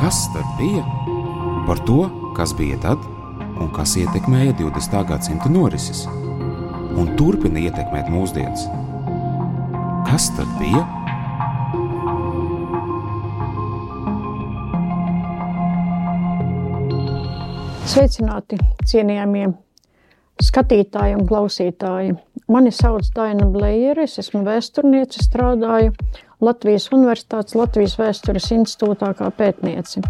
Kas tad bija? Par to, kas bija tad un kas ietekmēja 20. gadsimta norises un turpina ietekmēt mūsdienas. Kas tad bija? Sveicināti, cienījamie skatītāji un klausītāji. Mani sauc Daina Blējere, es esmu vēsturniece, strādāju Latvijas Universitātes Latvijas Vēstures institūtā kā pētniece.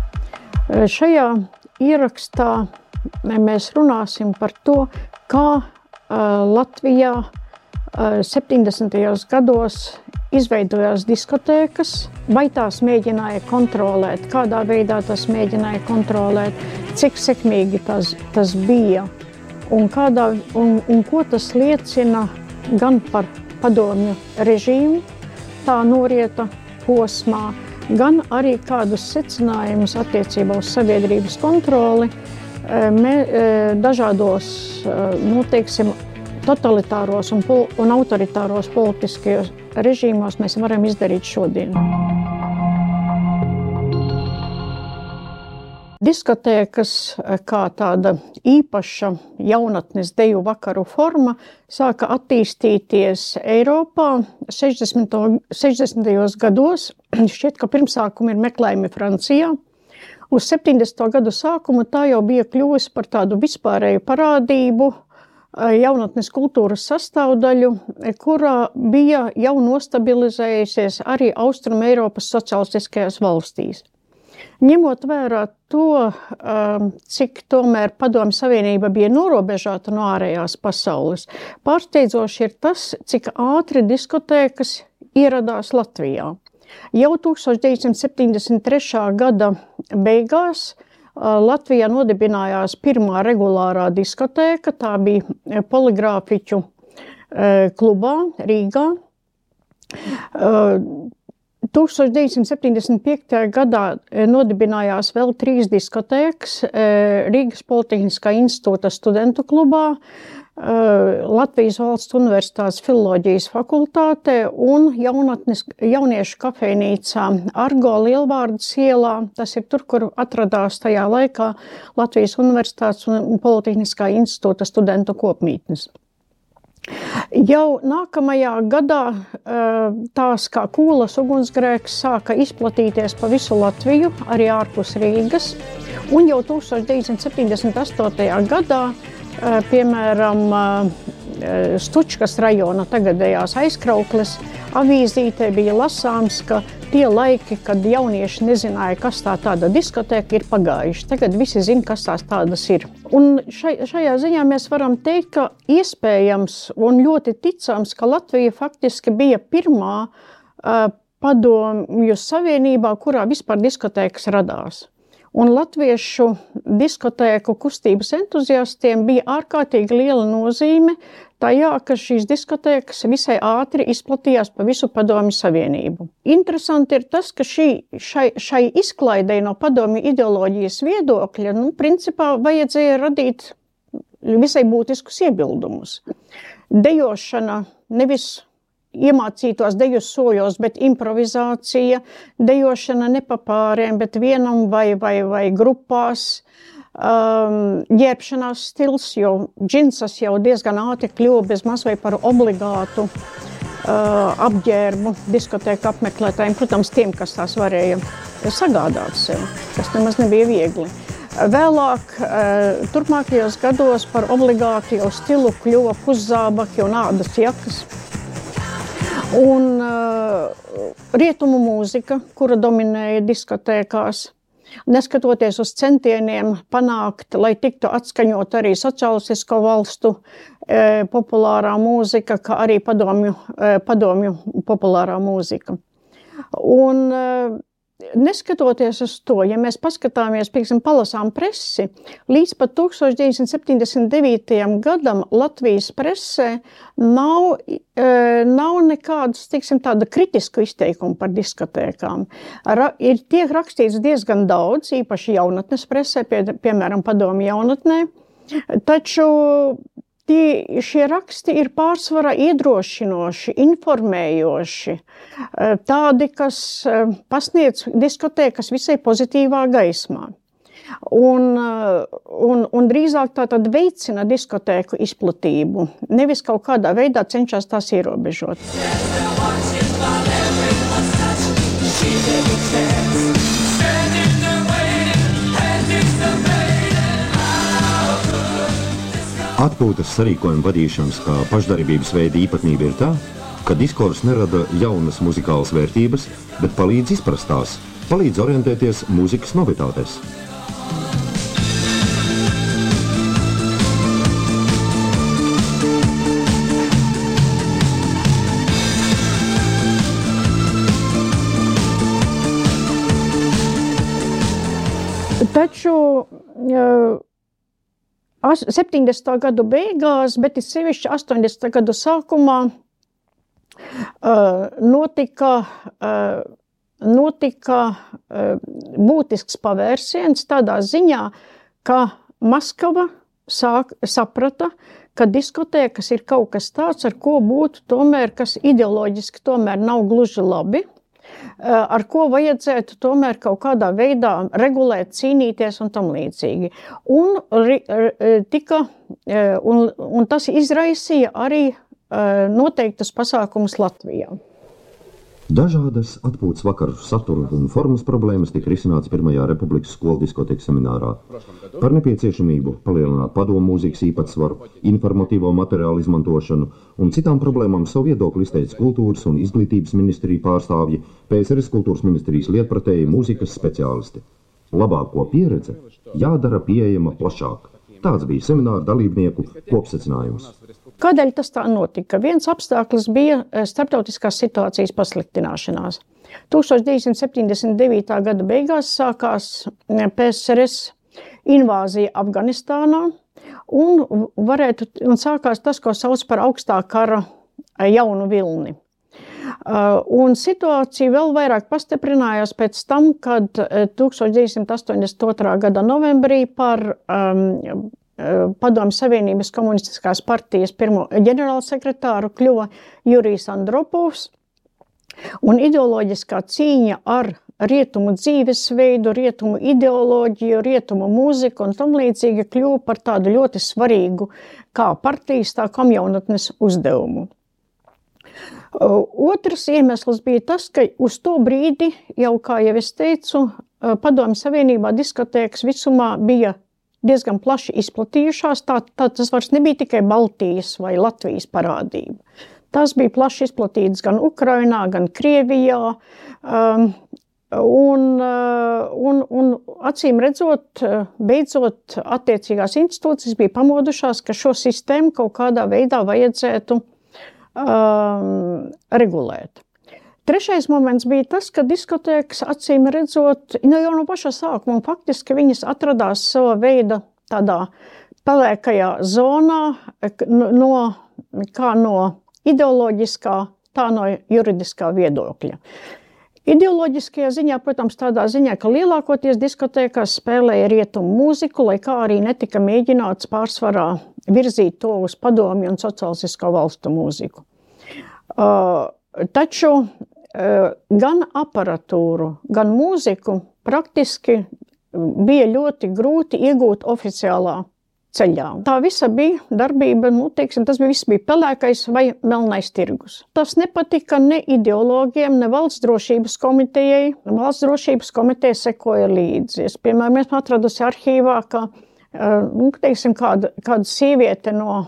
Šajā ierakstā mēs runāsim par to, kā Latvijā 70. gados izveidojās diskotēkas, vai tās mēģināja kontrolēt, kādā veidā tas mēģināja kontrolēt, cik sekmīgi tas, tas bija un, kādā, un, un ko tas liecina gan par padomju režīmu, tā norieta posmā, gan arī kādus secinājumus attiecībā uz sabiedrības kontroli mē, dažādos, nu, teiksim, totalitāros un, un autoritāros politiskajos režīmos mēs varam izdarīt šodien. Diskotēkas kā tāda īpaša jaunatnes deju vakaru forma sāka attīstīties Eiropā 60. 60. gados. Šķiet, ka pirmsākumi ir meklējumi Francijā. Uz 70. gadu sākumu tā jau bija kļuvusi par tādu vispārēju parādību, jaunatnes kultūras sastāvdaļu, kurā bija jau nostabilizējusies arī Austrum Eiropas sociālistiskajās valstīs. Ņemot vērā to, cik tomēr Padomju Savienība bija norobežāta no ārējās pasaules, pārsteidzoši ir tas, cik ātri diskotēkas ieradās Latvijā. Jau 1973. gada beigās Latvijā nodibinājās pirmā regulārā diskotēka. Tā bija poligrāfiķu klubā Rīgā. 1975. gadā nodibinājās vēl trīs diskotēkas Rīgas Politiskā institūta studentu klubā, Latvijas valsts universitātes filoloģijas fakultātē un jaunatnes, jauniešu kafejnīcā Argo Lielvārdas ielā. Tas ir tur, kur atradās tajā laikā Latvijas universitātes un Politiskā institūta studentu kopmītnes. Jau nākamajā gadā tās kā kūlas ugunsgrēks sāka izplatīties pa visu Latviju, arī ārpus Rīgas. Un jau 1978. gadā Eh, piemēram, eh, Stučkas rajona tagadējās aizkrauklis, avīzītē bija lasāms, ka tie laiki, kad jaunieši nezināja, kas tā tāda diskoteka ir pagājuši. Tagad visi zina, kas tās tādas ir. Un šai, šajā ziņā mēs varam teikt, ka iespējams un ļoti ticams, ka Latvija faktiski bija pirmā uh, padomju savienībā, kurā vispār diskotēkas radās. Un latviešu diskotēku kustības entuziastiem bija ārkārtīgi liela nozīme tajā, ka šīs diskotēkas visai ātri izplatījās pa visu Padomju Savienību. Interesanti ir tas, ka šī, šai, šai izklaidei no padomju ideoloģijas viedokļa, nu, principā vajadzēja radīt visai būtiskus iebildumus. Dejošana nevis iemācītos deju soļos, bet improvizācija, dejošana ne pa pāriem, bet vienam vai, vai, vai grupās. Um, ģērbšanās stils, jo džinsas jau diezgan ātri kļuva bez mazvai par obligātu uh, apģērbu diskotēku apmeklētājiem, protams, tiem, kas tās varēja sagādāt sev, kas nemaz nebija viegli. Vēlāk, uh, turpmākajos gados par obligātu jau stilu kļuva puszābaki un ādas jakas. Un uh, rietumu mūzika, kura dominēja diskotēkās, neskatoties uz centieniem panākt, lai tiktu atskaņot arī sociālistisko valstu e, populārā mūzika, kā arī padomju, e, padomju populārā mūzika. Un, e, Neskatoties uz to, ja mēs paskatāmies, piemēram, palasām presi, līdz pat 1979. gadam Latvijas presē nav, e, nav nekādas, teiksim, tāda kritisku izteikumu par diskotēkām. Ra, ir tiek rakstīts diezgan daudz, īpaši jaunatnes presē, pie, piemēram, padomu jaunatnē, taču tie, šie raksti ir pārsvarā iedrošinoši, informējoši, tādi, kas pasniedz diskotēkas visai pozitīvā gaismā. Un, un, un drīzāk tā tad veicina diskotēku izplatību, nevis kaut kādā veidā cenšas tās ierobežot. Atpūtas sarīkojuma vadīšanas kā pašdarbības veida īpatnība ir tā, ka diskors nerada jaunas muzikālas vērtības, bet palīdz izprast tās, palīdz orientēties mūzikas novitātēs. Taču 70. gadu beigās, bet ir sevišķi 80. gadu sākumā notika, notika būtisks pavērsiens tādā ziņā, ka Maskava sāk, saprata, ka diskotēkas ir kaut kas tāds, ar ko būtu tomēr, kas ideoloģiski tomēr nav gluži labi – ar ko vajadzētu tomēr kaut kādā veidā regulēt, cīnīties un tam līdzīgi. Un, tika, eh, un, un tas izraisīja arī eh, noteiktas pasākumus Latvijā. Dažādas atpūtas vakaru satura un formas problēmas tika risināts Pirmajā republikas skolu diskotekas seminārā. Par nepieciešamību palielināt padomu mūzikas īpatsvaru, informatīvo materiālu izmantošanu un citām problēmām savu viedokli izteica kultūras un izglītības ministrija pārstāvji, PSRS kultūras ministrijas lietpratēji mūzikas speciālisti. Labāko pieredze jādara pieejama plašāk. Tāds bija semināra dalībnieku kopsecinājums. Kādēļ tas tā notika? Viens apstākļus bija eh, starptautiskās situācijas pasliktināšanās. 1979. gada beigās sākās eh, PSRS invāzija Afganistānā, un, varētu, un sākās tas, ko sauc par augstā kara eh, jaunu vilni. Un situācija vēl vairāk pastiprinājās pēc tam, kad 1982. gada novembrī par um, Padomju Savienības komunistiskās partijas pirmo ģenerālsekretāru kļuva Jurijs Andropovs. Un ideoloģiskā cīņa ar rietumu dzīvesveidu, rietumu ideoloģiju, rietumu mūziku un tam līdzīgi kļuva par tādu ļoti svarīgu kā partijas, tā komjaunatnes uzdevumu. Otrs iemesls bija tas, ka uz to brīdi, jau kā jau es teicu, Padomju Savienībā diskotēkas visumā bija diezgan plaši izplatījušās. Tā, tā tas vairs nebija tikai Baltijas vai Latvijas parādība. Tas bija plaši izplatīts gan Ukrainā, gan Krievijā. Um, Un, uh, un, un acīm redzot, beidzot, attiecīgās institūcijas bija pamodušās, ka šo sistēmu kaut kādā veidā vajadzētu um, regulēt. Trešais moments bija tas, ka diskotēkas acīm redzot, nu jau no paša sākuma, faktiski viņas atradās savā veida tādā pelēkajā zonā, no, kā no ideoloģiskā, tā no juridiskā viedokļa. Ideoloģiskajā ziņā, protams, tādā ziņā, ka lielākoties diskotēkās spēlēja rietumu mūziku, lai kā arī netika mēģināts pārsvarā virzīt to uz padomju un sociālistisko valstu mūziku. Uh, taču gan aparatūru, gan mūziku praktiski bija ļoti grūti iegūt oficiālā ceļā. Tā visa bija darbība, nu, teiksim, tas bija, bija pelēkais vai melnais tirgus. Tas nepatika ne ideologiem, ne valsts drošības komitejai. Valsts drošības komiteja sekoja līdzi. Es, piemēram, esmu atradusi arhīvā, ka nu, teiksim, kāda, kāda sieviete no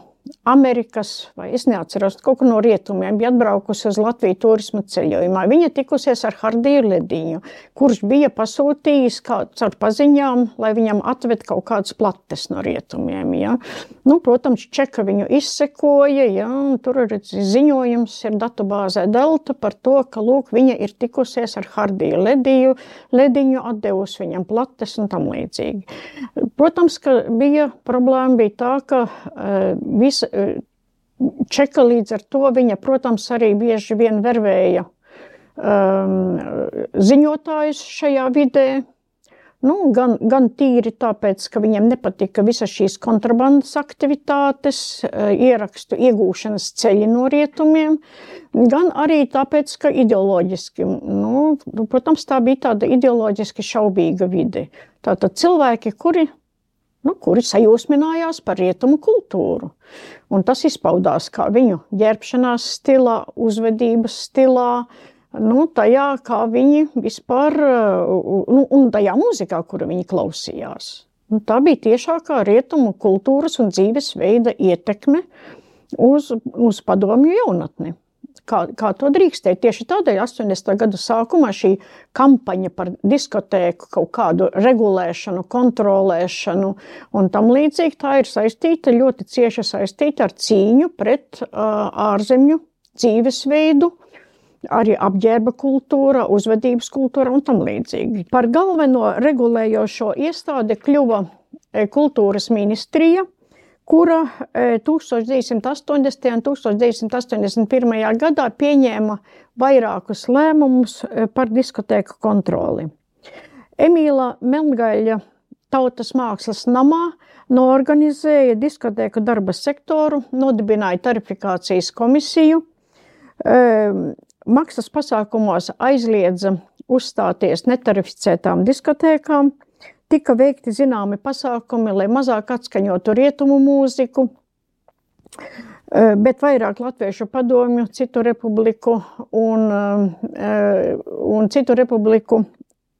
Amerikas, vai es neatceros, kaut kur no rietumiem, bija atbraukusi uz Latviju turisma ceļojumā. Viņa tikusies ar Hardiju Lediņu, kurš bija pasūtījis kāds ar paziņām, lai viņam atved kaut kādas plates no rietumiem. Ja. Nu, protams, Čeka viņu izsekoja, ja, un tur ir ziņojums ir datubāzē Delta par to, ka, lūk, viņa ir tikusies ar Hardiju Lediju, Lediņu, atdevusi viņam plates un tam līdzīgi. Protams, ka bija problēma bija tā, ka uh, visa, uh, Čeka līdz ar to viņa, protams, arī bieži vien vervēja um, ziņotājus šajā vidē. Nu, gan, gan tīri tāpēc, ka viņiem nepatika visas šīs kontrabandas aktivitātes, eh, ierakstu iegūšanas ceļi no rietumiem, gan arī tāpēc, ka ideoloģiski, nu, protams, tā bija tāda ideoloģiski šaubīga vide. Tātad cilvēki, kuri, nu, kuri sajūsminājās par rietumu kultūru. Un tas izpaudās kā viņu ģērbšanās stilā, uzvedības stilā, nu, tajā, kā viņi vispār, nu, un tajā mūzikā, kuru viņi klausījās. Nu, tā bija tiešākā rietumu kultūras un dzīvesveida ietekme uz, uz padomju jaunatni. Kā, kā to drīkstēja. Tieši tādēļ 80. gadu sākumā šī kampaņa par diskotēku, kaut kādu regulēšanu, kontrolēšanu un tam līdzīgi, tā ir saistīta, ļoti cieši saistīta ar cīņu pret uh, ārzemju dzīvesveidu, arī apģērba kultūra, uzvedības kultūra un tam līdzīgi. Par galveno regulējošo iestādi kļuva kultūras ministrija, kura 1980. E, un 1981. gadā pieņēma vairākus lēmumus e, par diskotēku kontroli. Emīla Melngaļa Tautas mākslas namā noorganizēja diskotēku darba sektoru, nodibināja tarifikācijas komisiju, maksas pasākumos aizliedza uzstāties netarificētām diskotēkām, tika veikti zināmi pasākumi, lai mazāk atskaņotu rietumu mūziku, eh, bet vairāk latviešu padomju, citu republiku un, eh, un citu republiku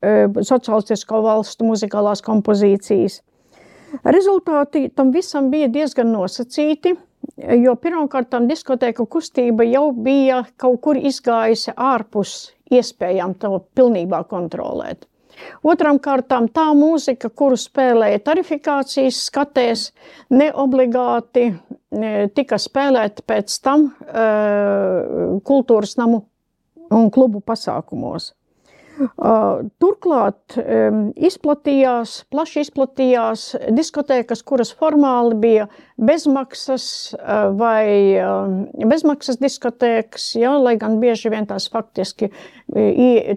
eh, sociālistisko valstu muzikālās kompozīcijas. Rezultāti tam visam bija diezgan nosacīti – Jo pirmkārt, diskotēku kustība jau bija kaut kur izgājusi ārpus iespējām to pilnībā kontrolēt. Otram kārtām tā mūzika, kuru spēlēja tarifikācijas skatēs, neobligāti tika spēlēta pēc tam uh, kultūras namu un klubu pasākumos. Turklāt izplatījās, plaši izplatījās diskotēkas, kuras formāli bija bezmaksas vai bezmaksas diskotēkas, ja, lai gan bieži vien tās faktiski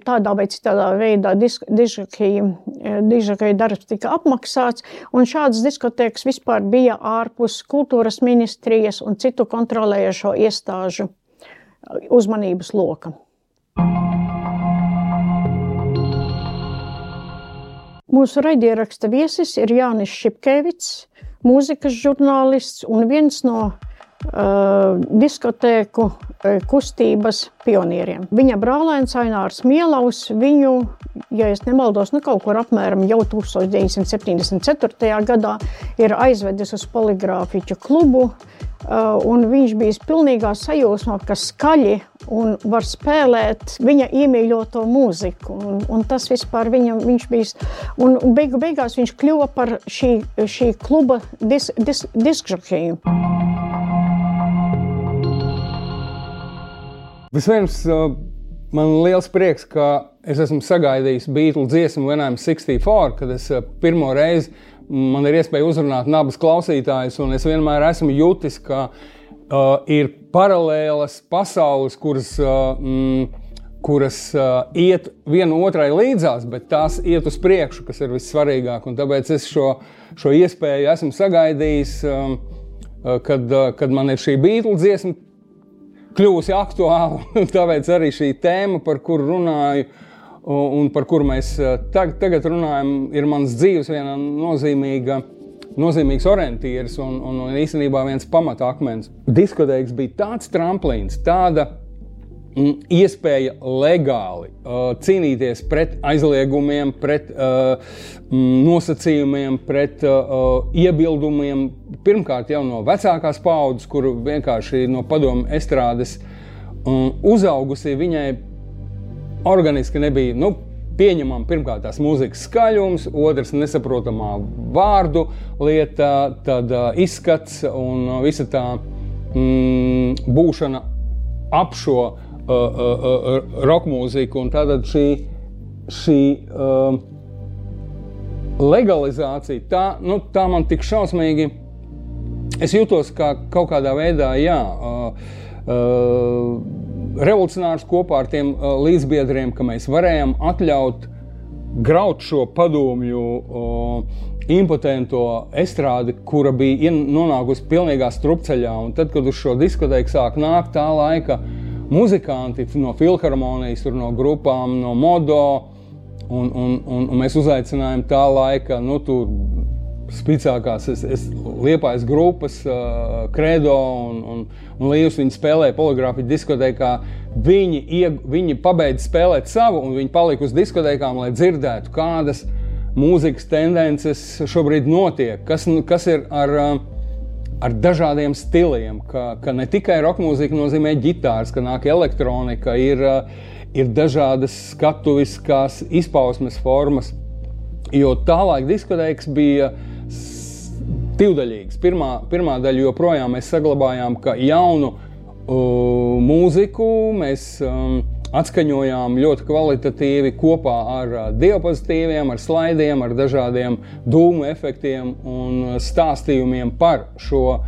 tādā vai citādā veidā dižakai darbs tika apmaksāts, un šādas diskotēkas vispār bija ārpus kultūras ministrijas un citu kontrolējošo iestāžu uzmanības loka. Mūsu raidieraksta viesis ir Jānis Šipkevits, mūzikas žurnālists un viens no uh, diskotēku uh, kustības pionieriem. Viņa brālēns Ainārs Mielaus viņu, ja es nemaldos, nu kaut kur apmēram jau 1974. gadā ir aizvedis uz poligrāfiķu klubu, Uh, un viņš bija pilnīgā sajūsmā, ka skaļi un var spēlēt viņa iemīļoto mūziku. Un, un tas vispār viņa, viņš bija. Un beigu beigās viņš kļuva par šī, šī kluba dis, dis, diskžokiju. Vispirms man ir liels prieks, ka es esmu sagaidījis Beatles dziesmu I'm 64, kad es pirmo reizi man ir iespēja uzrunāt nabas klausītājus, un es vienmēr esmu jutis, ka uh, ir paralēlas pasaules, kuras, uh, mm, kuras uh, iet viena otrai līdzās, bet tās iet uz priekšu, kas ir vissvarīgāk. Un tāpēc es šo, šo iespēju esmu sagaidījis, um, kad, kad man ir šī Beatles dziesma kļuvusi aktuāla. tāpēc arī šī tēma, par kuru runāju, un par kuru mēs eh, tag, tagad runājam, ir mans dzīves viena nozīmīga. Nozīmīgs orientieris un, un, un īstenībā viens pamatakmens. Diskotēks bija tāds tramplīns, tāda iespēja legāli uh, cīnīties pret aizliegumiem, pret uh, nosacījumiem, pret uh, iebildumiem. Pirmkārt, jau no vecākās paudzes, kur vienkārši no padomu estrādes um, uzaugusi, viņai organiski nebija. Nu, Pieņemam, pirmkārt, tās mūzikas skaļums, otrs, nesaprotamā vārdu lieta, tad uh, izskats un uh, visa tā mm, būšana ap šo uh, uh, uh, roka mūziku. Tad šī, šī uh, legalizācija, tā, nu, tā man tik šausmīgi. Es jūtos kā kaut kādā veidā, jā. Uh, uh, revolucionārs kopā ar tiem uh, līdzbiedriem, ka mēs varējām atļaut graut šo padomju uh, impotento estrādi, kura bija nonākusi pilnīgā strupceļā. Un tad, kad uz šo diskotēku sāk nākt tā laika muzikanti no filharmonijas, no grupām, no modo, un, un, un, un mēs uzaicinājām tā laika, nu, tur spēcīgākās es, es liepājas grupas, uh, Credo un, un, un Līvs. Viņi spēlēja poligrāfiju diskotēkā. Viņi, ieg, viņi pabeidza spēlēt savu, un viņi palika uz diskotēkām, lai dzirdētu, kādas mūzikas tendences šobrīd notiek, kas, kas ir ar, ar dažādiem stiliem. Ka, ka ne tikai roka mūzika nozīmē ģitāras, ka nāk elektronika, ir, ir dažādas skatuviskās izpausmes formas. Jo tālāk diskotēks bija divdaļīgs. Pirmā, pirmā daļa joprojām mēs saglabājām jaunu uh, mūziku. Mēs um, atskaņojām ļoti kvalitatīvi kopā ar uh, diapozitīviem, ar slaidiem, ar dažādiem dūmu efektiem un stāstījumiem par šo uh,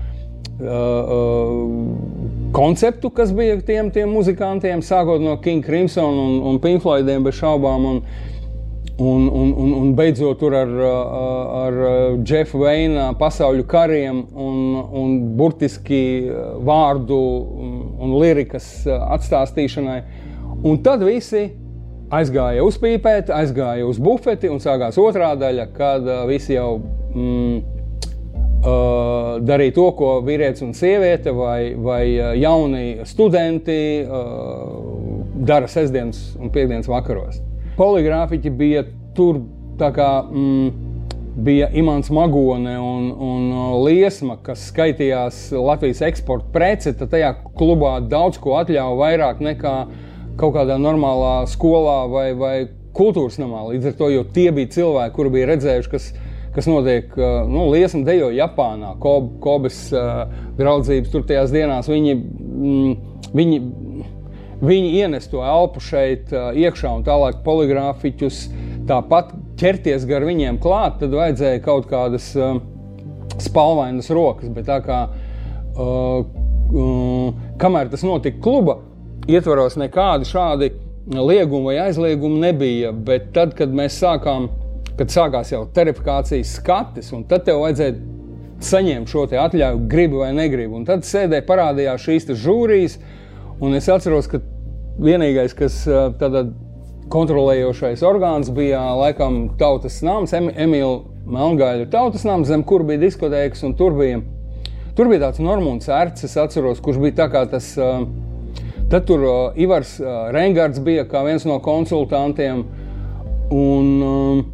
uh, konceptu, kas bija tiem, tiem muzikantiem, sākot no King Crimson un, un Pink Floydiem bez šaubām. Un, Un, un, un, un beidzot ar, ar Jeffa Veina pasaules kariem un, un burtiski vārdu un lirikas atstāstīšanai. Un tad visi aizgāja uz pīpēti, aizgāja uz bufeti un sākās otrā daļa, kad visi jau mm, uh, darīja to, ko vīrietis un sieviete vai, vai jauni studenti uh, dara sestdienas un piekdienas vakaros poligrāfiķi bija tur tā kā. Mm, bija Imants Magone un, un uh, Liesma, kas skaitījās Latvijas eksporta prece, tad tajā klubā daudz ko atļāva vairāk nekā kaut kādā normālā skolā vai, vai kultūras namā. Līdz ar to tie bija cilvēki, kuri bija redzējuši, kas, kas notiek. Uh, nu, Liesma dejo Japānā, Kob, Kobes uh, draudzības tur tajās dienās. Viņi, mm, viņi Viņi ienes to elpu šeit iekšā un tālāk poligrāfiķus tāpat ķerties gar viņiem klāt, tad vajadzēja kaut kādas uh, spalvainas rokas. Bet tā kā uh, uh, kamēr tas notika kluba ietvaros, nekādi šādi liegumi vai aizliegumi nebija. Bet tad, kad mēs sākām, kad sākās jau terifikācijas skatis, un tad tev vajadzēja saņemt šo atļauju, gribi vai negribi. Un tad sēdē parādījās šīs žūrijas. Un es atceros, ka vienīgais, kas tādā kontrolējošais orgāns bija laikam tautas nams, Emīļa Melngāļa tautas nams, zem kur bija diskotēkas, un tur bija, tur bija tāds Normons Erts, es atceros, kurš bija tā kā tas, tad tur Ivars Rengards bija kā viens no konsultantiem, un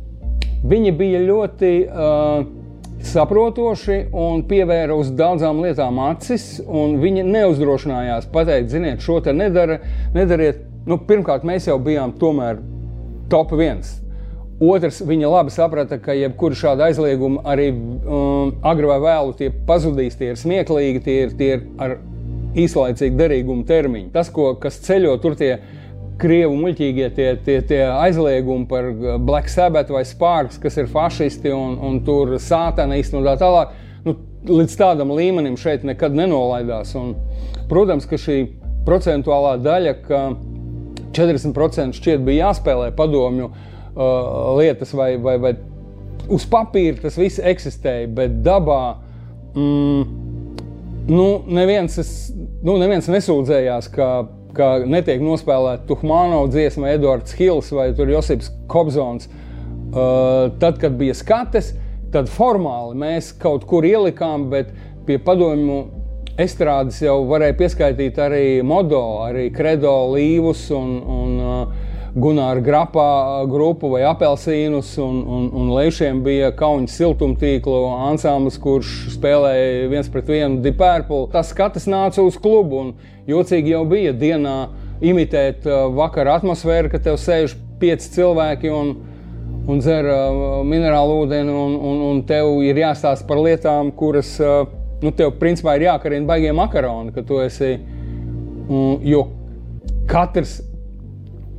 viņi bija ļoti uh, saprotoši un pievēra uz daudzām lietām acis. Viņi neuzdrošinājās pateikt, ziniet, šo te nedara, nedariet. Nu, pirmkārt, mēs jau bijām tomēr top viens. Otrs, viņa labi saprata, ka jebkura šāda aizlieguma arī um, agri vai vēlu tie pazudīs, tie ir smieklīgi, tie ir, tie ir ar īslaicīgu derīgumu termiņu. Tas, ko, kas ceļo tur tie krievu muļķīgie tie, tie, tie aizliegumi par Black Sabbath vai Sparks, kas ir fašisti un, un tur sātanisti un tā tālāk. Nu, līdz tādam līmenim šeit nekad nenolaidās. Un, protams, ka šī procentuālā daļa, ka 40% šķiet bija jāspēlē padomju uh, lietas vai, vai, vai uz papīra tas viss eksistēja, bet dabā mm, nu, neviens, es, nu, neviens nesūdzējās, ka ka netiek nospēlēta Tuhmānova dziesma, Edvards Hills vai Josips Kobzons. Uh, tad, kad bija skates, tad formāli mēs kaut kur ielikām, bet pie padomju estrādes jau varēja pieskaitīt arī Modo, arī Credo līvus un, un Gunāra grapā grupu vai apelsīnus, un, un, un Leišiem bija kauņa siltumtīklu ansamblis, kurš spēlēja viens pret vienu dipērpulu. Tas skatas nāca uz klubu, un jocīgi jau bija dienā imitēt vakara atmosfēru, kad tev sēž pieci cilvēki un, un dzer minerālu ūdeni, un, un, un tev ir jāstāsta par lietām, kuras nu, tev principā ir jākarina baigiem makaroni, ka tu esi. Jo katrs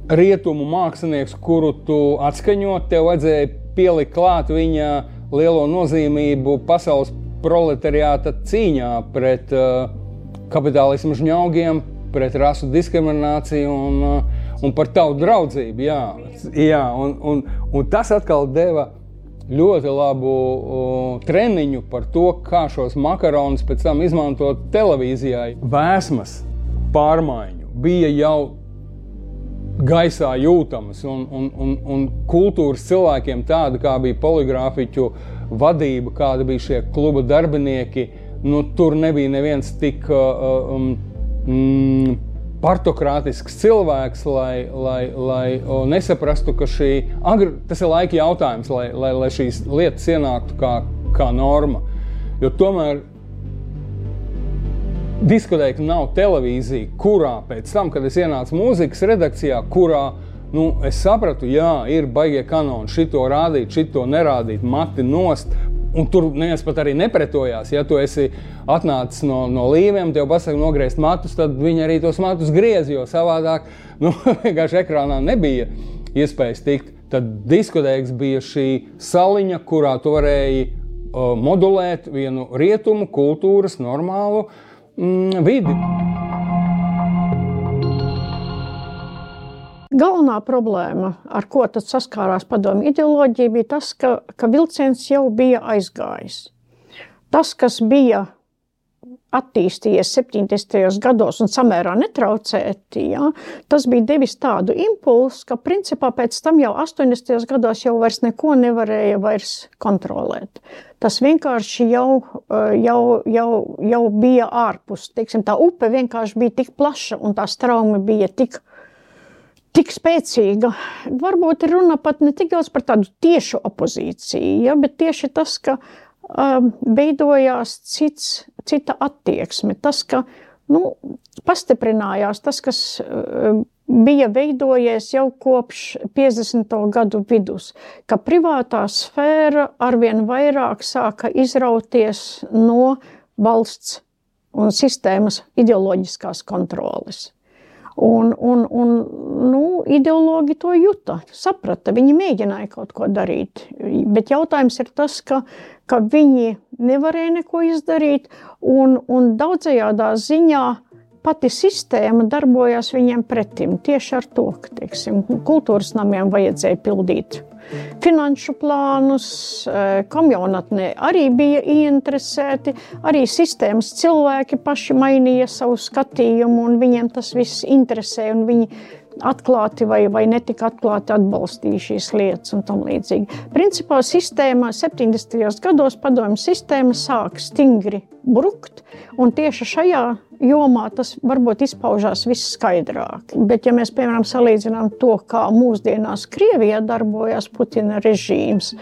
rietumu mākslinieks, kuru tu atskaņot, tev vajadzēja pielikt klāt viņa lielo nozīmību pasaules proletariāta cīņā pret uh, kapitālismu žņaugiem, pret rasu diskrimināciju un, uh, un par tavu draudzību. Jā, jā un, un, un tas atkal deva ļoti labu uh, treniņu par to, kā šos makaronus pēc tam izmantot televīzijā. Vēsmas pārmaiņu bija jau gaisā jūtamas, un, un, un, un kultūras cilvēkiem, tāda kā bija poligrāfiķu vadība, kāda bija šie kluba darbinieki, nu, tur nebija neviens tik uh, um, mm, partokrātisks cilvēks, lai, lai, lai o, nesaprastu, ka šī, agri, tas ir laika jautājums, lai, lai, lai šīs lietas ienāktu kā, kā norma. Jo tomēr diskotēka nav televīzija, kurā pēc tam, kad es ienācu mūzikas redakcijā, kurā nu, es sapratu, jā, ir baigie kanoni, šito rādīt, šito nerādīt, mati nost, Un tur neviens pat arī nepretojās. Ja tu esi atnācis no, no līnijiem, tev pasaka, nogriezt matus, tad viņi arī tos matus griez, jo savādāk nu, vienkārši ekrānā nebija iespējas tikt. Tad diskotēks bija šī saliņa, kurā tu varēji uh, modulēt vienu rietumu kultūras normālu mm, vidi. Galvenā problēma, ar ko saskārās padomju ideoloģija, bija tas, ka, ka vilciens jau bija aizgājis. Tas, kas bija attīstījies 70. gados un samērā netraucēti, ja, tas bija devis tādu impulsu, ka principā pēc tam jau 80. gados jau vairs neko nevarēja vairs kontrolēt. Tas vienkārši jau, jau, jau, jau bija ārpus. Teiksim, tā upe vienkārši bija tik plaša un tā straumi bija tik tik spēcīga. Varbūt runa pat ne tik daudz par tādu tiešu opozīciju, ja, bet tieši tas, ka veidojās cits, cita attieksme. Tas, ka nu, pastiprinājās tas, kas uh, bija veidojies jau kopš 50. gadu vidus, ka privātā sfēra arvien vairāk sāka izrauties no valsts un sistēmas ideoloģiskās kontroles. Un, un, un nu, ideologi to juta, saprata. Viņi mēģināja kaut ko darīt. Bet jautājums ir tas, ka, ka viņi nevarēja neko izdarīt, un, un daudzajādā ziņā pati sistēma darbojās viņiem pretim. Tieši ar to, ka teiksim, kultūras namiem vajadzēja pildīt finanšu plānus, e, komjaunatnē arī bija ieinteresēti, arī sistēmas cilvēki paši mainīja savu skatījumu, un viņiem tas viss interesē, un viņi atklāti vai, vai netika atklāti atbalstīja šīs lietas un tam līdzīgi. Principā sistēma 70. gados padomju sistēma sāk stingri brukt, un tieši šajā jomā tas varbūt izpaužās visskaidrāk. Bet, ja mēs, piemēram, salīdzinām to, kā mūsdienās Krievijā darbojas Putina režīms,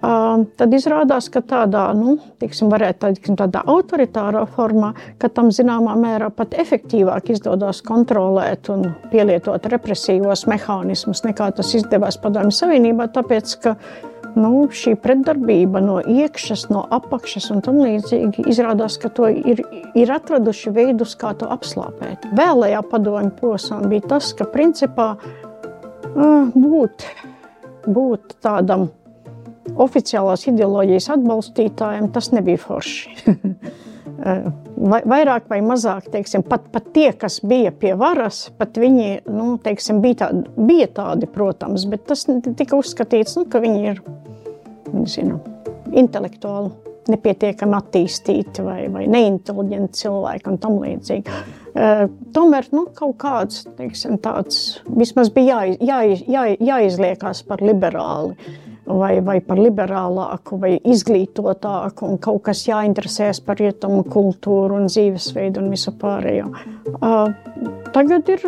tad izrādās, ka tādā, nu, tiksim, varētu tiksim, tādā autoritārā formā, ka tam zināmā mērā pat efektīvāk izdodas kontrolēt un pielietot represīvos mehānismus, nekā tas izdevās Padomju Savienībā, tāpēc, ka nu, šī pretdarbība no iekšas, no apakšas un tam līdzīgi izrādās, ka to ir, ir atraduši veidus, kā to apslāpēt. Vēlējā padomju posmā bija tas, ka principā būt, būt tādam oficiālās ideoloģijas atbalstītājiem tas nebija forši. Vairāk vai mazāk, teiksim, pat, pat tie, kas bija pie varas, pat viņi nu, teiksim, bija, tādi, bija tādi, protams, bet tas tika uzskatīts, nu, ka viņi ir nezinu, intelektuāli nepietiekami attīstīti vai, vai neinteliģenti cilvēki un tam līdzīgi. Uh, tomēr nu, kaut kāds teiksim, tāds vismaz bija jā, jā, jā, jāizliekās par liberāli. Vai, vai par liberālāku, vai izglītotāku, un kaut kas jāinteresējas par rietumu kultūru un dzīvesveidu un visu pārējo. Uh, tagad ir,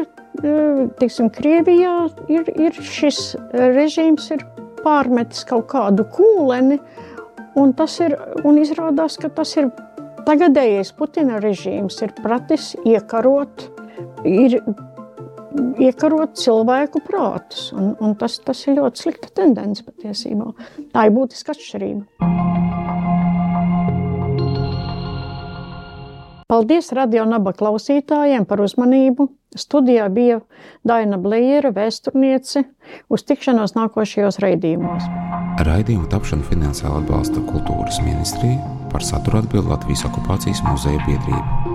teiksim, Krievijā ir, ir šis režīms ir pārmetis kaut kādu kūleni, un ir, un izrādās, ka tas ir tagadējais Putina režīms, ir pratis iekarot, ir iekarot cilvēku prātus, un, un tas, tas ir ļoti slikta tendence patiesībā. Tā ir būtiska atšķirība. Paldies radio naba klausītājiem par uzmanību. Studijā bija Daina Blīra, vēsturniece, uz tikšanos nākošajos raidījumos. Raidījumu tapšanu finansiāli atbalsta Kultūras ministrija par saturu atbild Latvijas okupācijas muzeja biedrība.